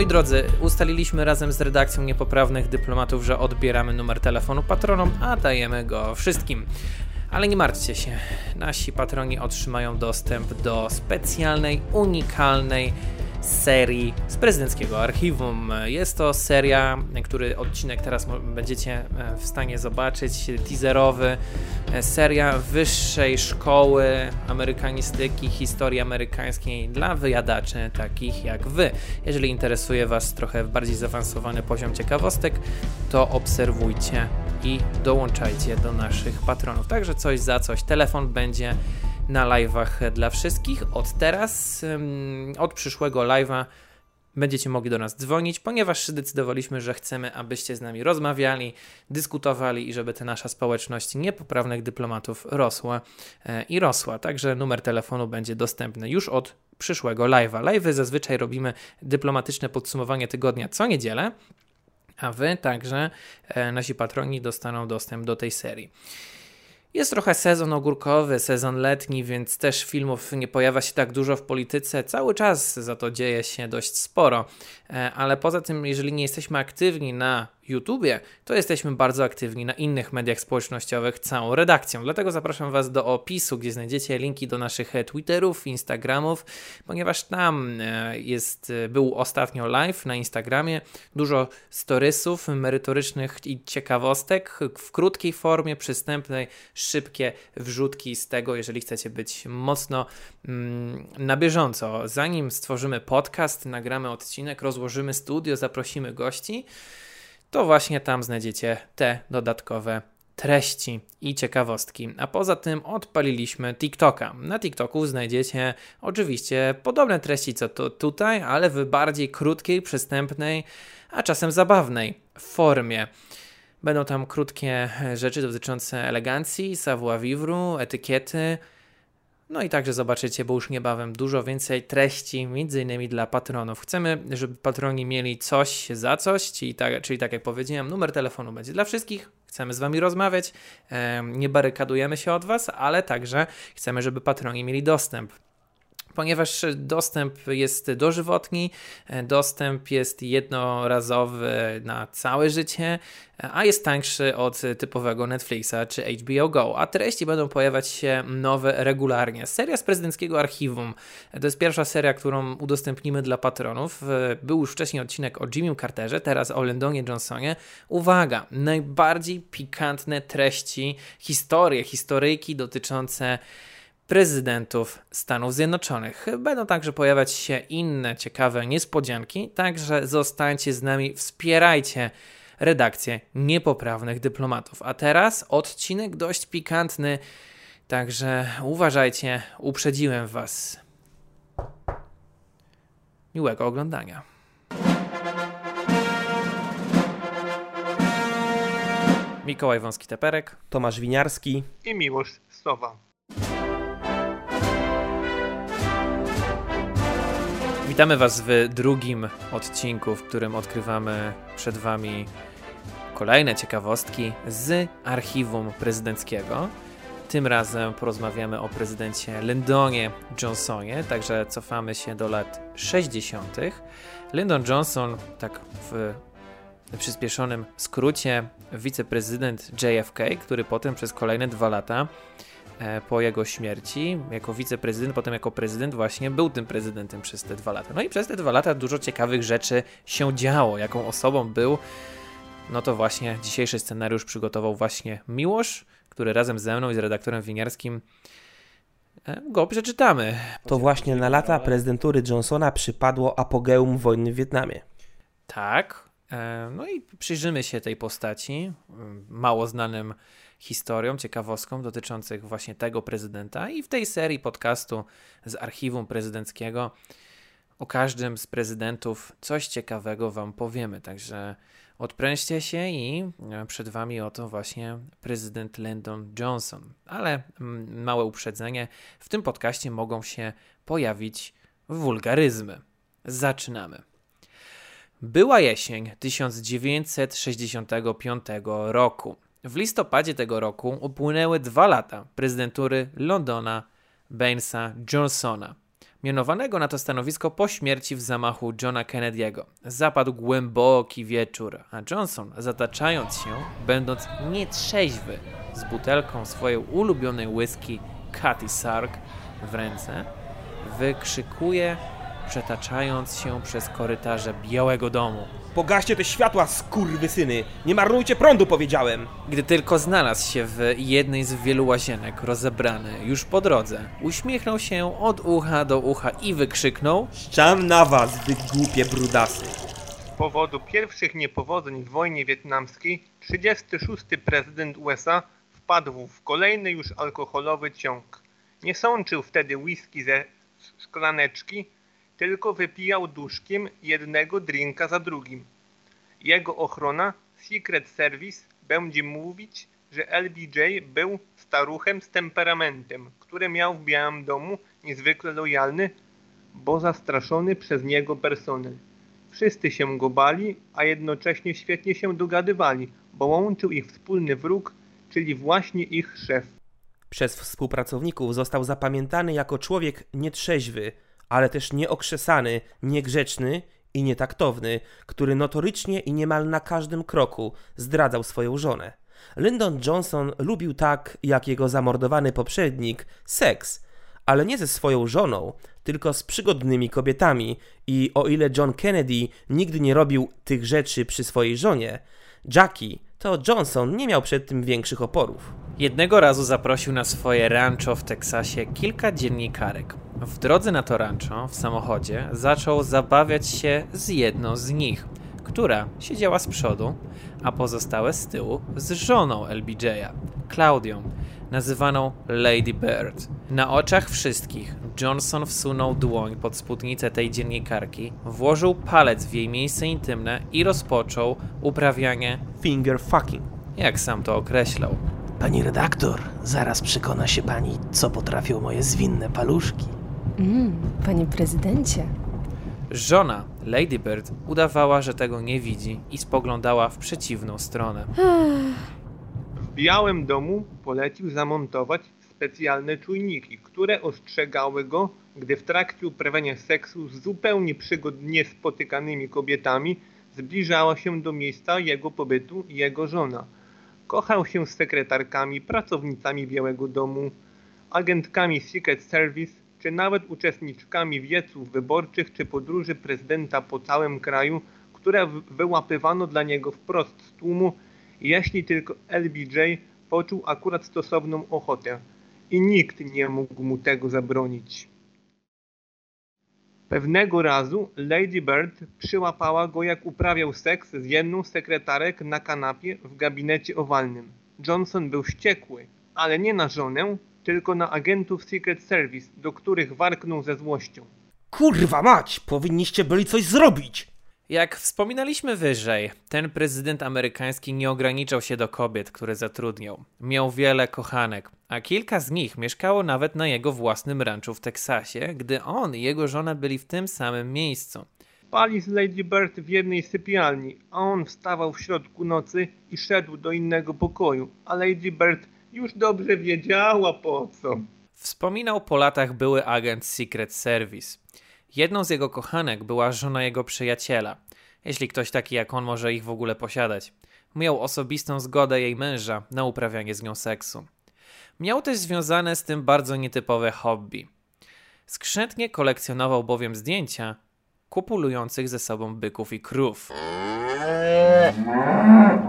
Moi drodzy, ustaliliśmy razem z redakcją niepoprawnych dyplomatów, że odbieramy numer telefonu patronom, a dajemy go wszystkim. Ale nie martwcie się, nasi patroni otrzymają dostęp do specjalnej, unikalnej serii z prezydenckiego archiwum. Jest to seria, który odcinek teraz będziecie e, w stanie zobaczyć, teaserowy. E, seria wyższej szkoły amerykanistyki, historii amerykańskiej dla wyjadaczy takich jak wy. Jeżeli interesuje Was trochę bardziej zaawansowany poziom ciekawostek, to obserwujcie i dołączajcie do naszych patronów. Także coś za coś. Telefon będzie na live'ach dla wszystkich. Od teraz, od przyszłego live'a będziecie mogli do nas dzwonić, ponieważ zdecydowaliśmy, że chcemy, abyście z nami rozmawiali, dyskutowali i żeby ta nasza społeczność niepoprawnych dyplomatów rosła e, i rosła. Także numer telefonu będzie dostępny już od przyszłego live'a. Live'y zazwyczaj robimy dyplomatyczne podsumowanie tygodnia co niedzielę, a wy także e, nasi patroni dostaną dostęp do tej serii. Jest trochę sezon ogórkowy, sezon letni, więc też filmów nie pojawia się tak dużo w polityce. Cały czas za to dzieje się dość sporo. E, ale poza tym, jeżeli nie jesteśmy aktywni na YouTubie, to jesteśmy bardzo aktywni na innych mediach społecznościowych całą redakcją. Dlatego zapraszam Was do opisu, gdzie znajdziecie linki do naszych e, Twitterów, Instagramów, ponieważ tam e, jest, e, był ostatnio live na Instagramie, dużo storysów merytorycznych i ciekawostek w krótkiej formie, przystępnej, szybkie wrzutki z tego, jeżeli chcecie być mocno mm, na bieżąco. Zanim stworzymy podcast, nagramy odcinek, rozłożymy studio, zaprosimy gości, to właśnie tam znajdziecie te dodatkowe treści i ciekawostki. A poza tym odpaliliśmy TikToka. Na TikToku znajdziecie oczywiście podobne treści co to tutaj, ale w bardziej krótkiej, przystępnej, a czasem zabawnej formie. Będą tam krótkie rzeczy dotyczące elegancji, savoir-vivre, etykiety, no i także zobaczycie, bo już niebawem dużo więcej treści, między innymi dla patronów. Chcemy, żeby patroni mieli coś za coś, czyli tak, czyli tak jak powiedziałem, numer telefonu będzie dla wszystkich. Chcemy z Wami rozmawiać, nie barykadujemy się od Was, ale także chcemy, żeby patroni mieli dostęp ponieważ dostęp jest dożywotni, dostęp jest jednorazowy na całe życie, a jest tańszy od typowego Netflixa czy HBO Go, a treści będą pojawiać się nowe regularnie. Seria z prezydenckiego archiwum to jest pierwsza seria, którą udostępnimy dla patronów. Był już wcześniej odcinek o Jimmy Carterze, teraz o Lendonie Johnsonie. Uwaga, najbardziej pikantne treści, historie, historyjki dotyczące prezydentów Stanów Zjednoczonych. Będą także pojawiać się inne ciekawe niespodzianki, także zostańcie z nami, wspierajcie redakcję niepoprawnych dyplomatów. A teraz odcinek dość pikantny, także uważajcie, uprzedziłem Was. Miłego oglądania. Mikołaj Wąski-Teperek, Tomasz Winiarski i Miłosz Sowa. Witamy Was w drugim odcinku, w którym odkrywamy przed Wami kolejne ciekawostki z archiwum prezydenckiego. Tym razem porozmawiamy o prezydencie Lyndonie Johnsonie, także cofamy się do lat 60. Lyndon Johnson, tak w przyspieszonym skrócie, wiceprezydent JFK, który potem przez kolejne dwa lata po jego śmierci, jako wiceprezydent, potem jako prezydent, właśnie był tym prezydentem przez te dwa lata. No i przez te dwa lata dużo ciekawych rzeczy się działo. Jaką osobą był, no to właśnie dzisiejszy scenariusz przygotował właśnie Miłosz, który razem ze mną i z redaktorem winiarskim e, go przeczytamy. To właśnie na lata prezydentury Johnsona przypadło apogeum wojny w Wietnamie. Tak. E, no i przyjrzymy się tej postaci, mało znanym historią, ciekawostką dotyczących właśnie tego prezydenta i w tej serii podcastu z archiwum prezydenckiego o każdym z prezydentów coś ciekawego Wam powiemy. Także odprężcie się i e, przed Wami oto właśnie prezydent Lyndon Johnson. Ale mm, małe uprzedzenie, w tym podcaście mogą się pojawić wulgaryzmy. Zaczynamy. Była jesień 1965 roku. W listopadzie tego roku upłynęły dwa lata prezydentury Londona Bainesa Johnsona. mianowanego na to stanowisko po śmierci w zamachu Johna Kennedy'ego. Zapadł głęboki wieczór, a Johnson, zataczając się, będąc nietrzeźwy, z butelką swojej ulubionej whisky Cathy Sark w ręce, wykrzykuje, przetaczając się przez korytarze Białego Domu. Pogaście te światła, skurwysyny! Nie marnujcie prądu, powiedziałem! Gdy tylko znalazł się w jednej z wielu łazienek, rozebrany już po drodze, uśmiechnął się od ucha do ucha i wykrzyknął Szczam na was, wy głupie brudasy! Z powodu pierwszych niepowodzeń w wojnie wietnamskiej 36. prezydent USA wpadł w kolejny już alkoholowy ciąg. Nie sączył wtedy whisky ze szklaneczki, tylko wypijał duszkiem jednego drinka za drugim. Jego ochrona, Secret Service, będzie mówić, że LBJ był staruchem z temperamentem, który miał w Białym Domu niezwykle lojalny, bo zastraszony przez niego personel. Wszyscy się go bali, a jednocześnie świetnie się dogadywali, bo łączył ich wspólny wróg, czyli właśnie ich szef. Przez współpracowników został zapamiętany jako człowiek nietrzeźwy, ale też nieokrzesany, niegrzeczny i nietaktowny, który notorycznie i niemal na każdym kroku zdradzał swoją żonę. Lyndon Johnson lubił tak, jak jego zamordowany poprzednik, seks, ale nie ze swoją żoną, tylko z przygodnymi kobietami i o ile John Kennedy nigdy nie robił tych rzeczy przy swojej żonie, Jackie to Johnson nie miał przed tym większych oporów. Jednego razu zaprosił na swoje rancho w Teksasie kilka dziennikarek. W drodze na to rancho, w samochodzie, zaczął zabawiać się z jedną z nich, która siedziała z przodu, a pozostałe z tyłu z żoną LBJ'a, Claudią, nazywaną Lady Bird. Na oczach wszystkich Johnson wsunął dłoń pod spódnicę tej dziennikarki, włożył palec w jej miejsce intymne i rozpoczął uprawianie, Finger fucking. jak sam to określał. Pani redaktor, zaraz przekona się pani, co potrafią moje zwinne paluszki. Mm, panie prezydencie. Żona Lady Bird udawała, że tego nie widzi i spoglądała w przeciwną stronę. W Białym Domu polecił zamontować specjalne czujniki, które ostrzegały go, gdy w trakcie uprawiania seksu z zupełnie przygodnie spotykanymi kobietami zbliżała się do miejsca jego pobytu jego żona. Kochał się z sekretarkami, pracownicami Białego Domu, agentkami Secret Service, czy nawet uczestniczkami wieców wyborczych czy podróży prezydenta po całym kraju, które wy- wyłapywano dla niego wprost z tłumu, jeśli tylko LBJ poczuł akurat stosowną ochotę i nikt nie mógł mu tego zabronić. Pewnego razu Lady Bird przyłapała go jak uprawiał seks z jedną z sekretarek na kanapie w gabinecie owalnym. Johnson był wściekły, ale nie na żonę, tylko na agentów Secret Service, do których warknął ze złością. Kurwa mać! Powinniście byli coś zrobić! Jak wspominaliśmy wyżej, ten prezydent amerykański nie ograniczał się do kobiet, które zatrudniał. Miał wiele kochanek, a kilka z nich mieszkało nawet na jego własnym ranczu w Teksasie, gdy on i jego żona byli w tym samym miejscu. Spali z Lady Bird w jednej sypialni, a on wstawał w środku nocy i szedł do innego pokoju, a Lady Bird już dobrze wiedziała po co. Wspominał po latach były agent Secret Service. Jedną z jego kochanek była żona jego przyjaciela, jeśli ktoś taki jak on może ich w ogóle posiadać. Miał osobistą zgodę jej męża na uprawianie z nią seksu. Miał też związane z tym bardzo nietypowe hobby. Skrzętnie kolekcjonował bowiem zdjęcia kupulujących ze sobą byków i krów.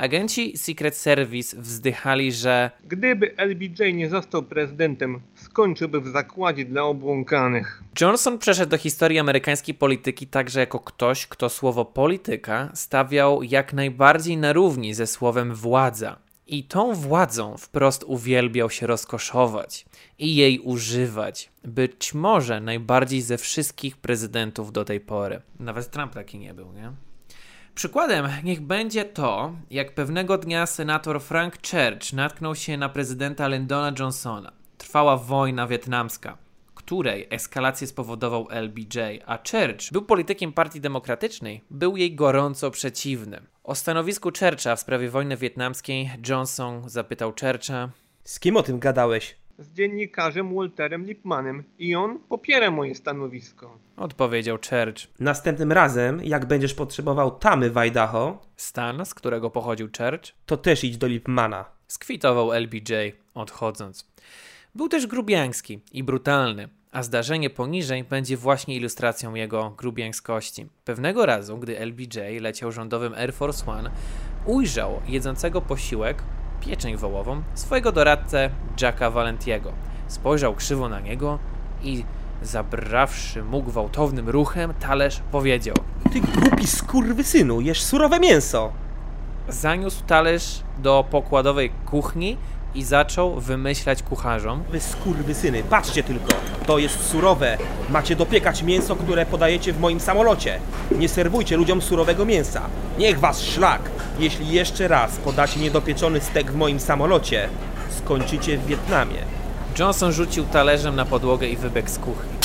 Agenci Secret Service wzdychali, że Gdyby LBJ nie został prezydentem, skończyłby w zakładzie dla obłąkanych. Johnson przeszedł do historii amerykańskiej polityki także jako ktoś, kto słowo polityka stawiał jak najbardziej na równi ze słowem władza. I tą władzą wprost uwielbiał się rozkoszować i jej używać. Być może najbardziej ze wszystkich prezydentów do tej pory. Nawet Trump taki nie był, nie? Przykładem niech będzie to, jak pewnego dnia senator Frank Church natknął się na prezydenta Lyndona Johnsona. Trwała wojna wietnamska, której eskalację spowodował LBJ, a Church był politykiem Partii Demokratycznej, był jej gorąco przeciwny. O stanowisku Churcha w sprawie wojny wietnamskiej Johnson zapytał Churcha, Z kim o tym gadałeś? Z dziennikarzem Walterem Lipmanem i on popiera moje stanowisko. Odpowiedział Church. Następnym razem, jak będziesz potrzebował tamy w Idaho, Stan, z którego pochodził Church, to też idź do Lipmana. skwitował LBJ, odchodząc. Był też grubiański i brutalny, a zdarzenie poniżej będzie właśnie ilustracją jego grubiańskości. Pewnego razu, gdy LBJ leciał rządowym Air Force One, ujrzał jedzącego posiłek, pieczeń wołową, swojego doradcę Jacka Valentiego. Spojrzał krzywo na niego i zabrawszy mu gwałtownym ruchem, talerz powiedział Ty głupi skurwysynu, jesz surowe mięso! Zaniósł talerz do pokładowej kuchni i zaczął wymyślać kucharzom, Wy skurwysyny, patrzcie tylko, to jest surowe. Macie dopiekać mięso, które podajecie w moim samolocie. Nie serwujcie ludziom surowego mięsa. Niech was szlak! Jeśli jeszcze raz podacie niedopieczony stek w moim samolocie, skończycie w Wietnamie. Johnson rzucił talerzem na podłogę i wybiegł z kuchni.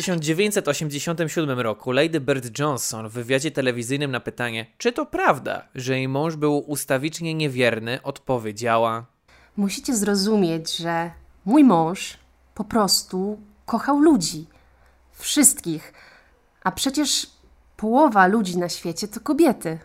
W 1987 roku Lady Bird Johnson w wywiadzie telewizyjnym na pytanie, czy to prawda, że jej mąż był ustawicznie niewierny, odpowiedziała: Musicie zrozumieć, że mój mąż po prostu kochał ludzi. Wszystkich. A przecież połowa ludzi na świecie to kobiety.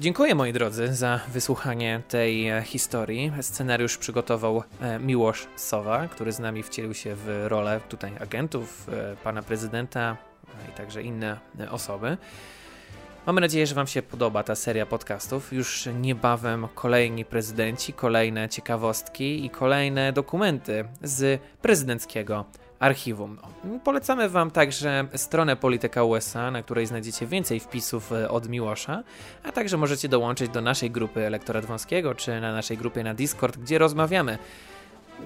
Dziękuję moi drodzy za wysłuchanie tej e, historii. Scenariusz przygotował e, Miłosz Sowa, który z nami wcielił się w rolę tutaj agentów, e, pana prezydenta i także inne osoby. Mamy nadzieję, że Wam się podoba ta seria podcastów. Już niebawem kolejni prezydenci, kolejne ciekawostki i kolejne dokumenty z prezydenckiego archiwum. Polecamy Wam także stronę Polityka USA, na której znajdziecie więcej wpisów e, od Miłosza, a także możecie dołączyć do naszej grupy Elektorat Wąskiego, czy na naszej grupie na Discord, gdzie rozmawiamy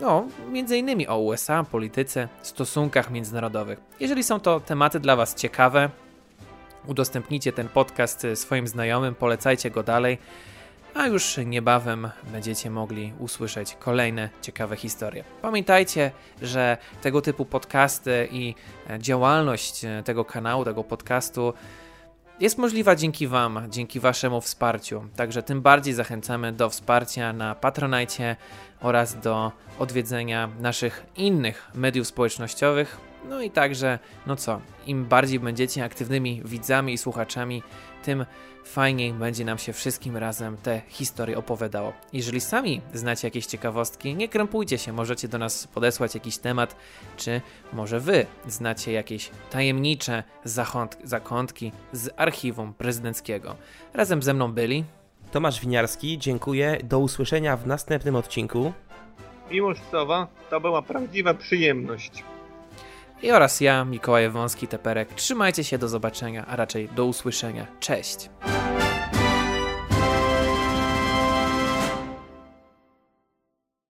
no, między innymi o USA, polityce, stosunkach międzynarodowych. Jeżeli są to tematy dla Was ciekawe, udostępnijcie ten podcast e, swoim znajomym, polecajcie go dalej, a już niebawem będziecie mogli usłyszeć kolejne ciekawe historie. Pamiętajcie, że tego typu podcasty i e, działalność e, tego kanału, tego podcastu jest możliwa dzięki Wam, dzięki Waszemu wsparciu. Także tym bardziej zachęcamy do wsparcia na Patronite oraz do odwiedzenia naszych innych mediów społecznościowych. No i także, no co, im bardziej będziecie aktywnymi widzami i słuchaczami, tym fajniej będzie nam się wszystkim razem te historie opowiadało. Jeżeli sami znacie jakieś ciekawostki, nie krępujcie się, możecie do nas podesłać jakiś temat, czy może wy znacie jakieś tajemnicze zakątki z archiwum prezydenckiego. Razem ze mną byli Tomasz Winiarski, dziękuję. Do usłyszenia w następnym odcinku. Miłosz Sowa, to była prawdziwa przyjemność. I oraz ja, Mikołaj Wąski Teperek. Trzymajcie się, do zobaczenia, a raczej do usłyszenia. Cześć!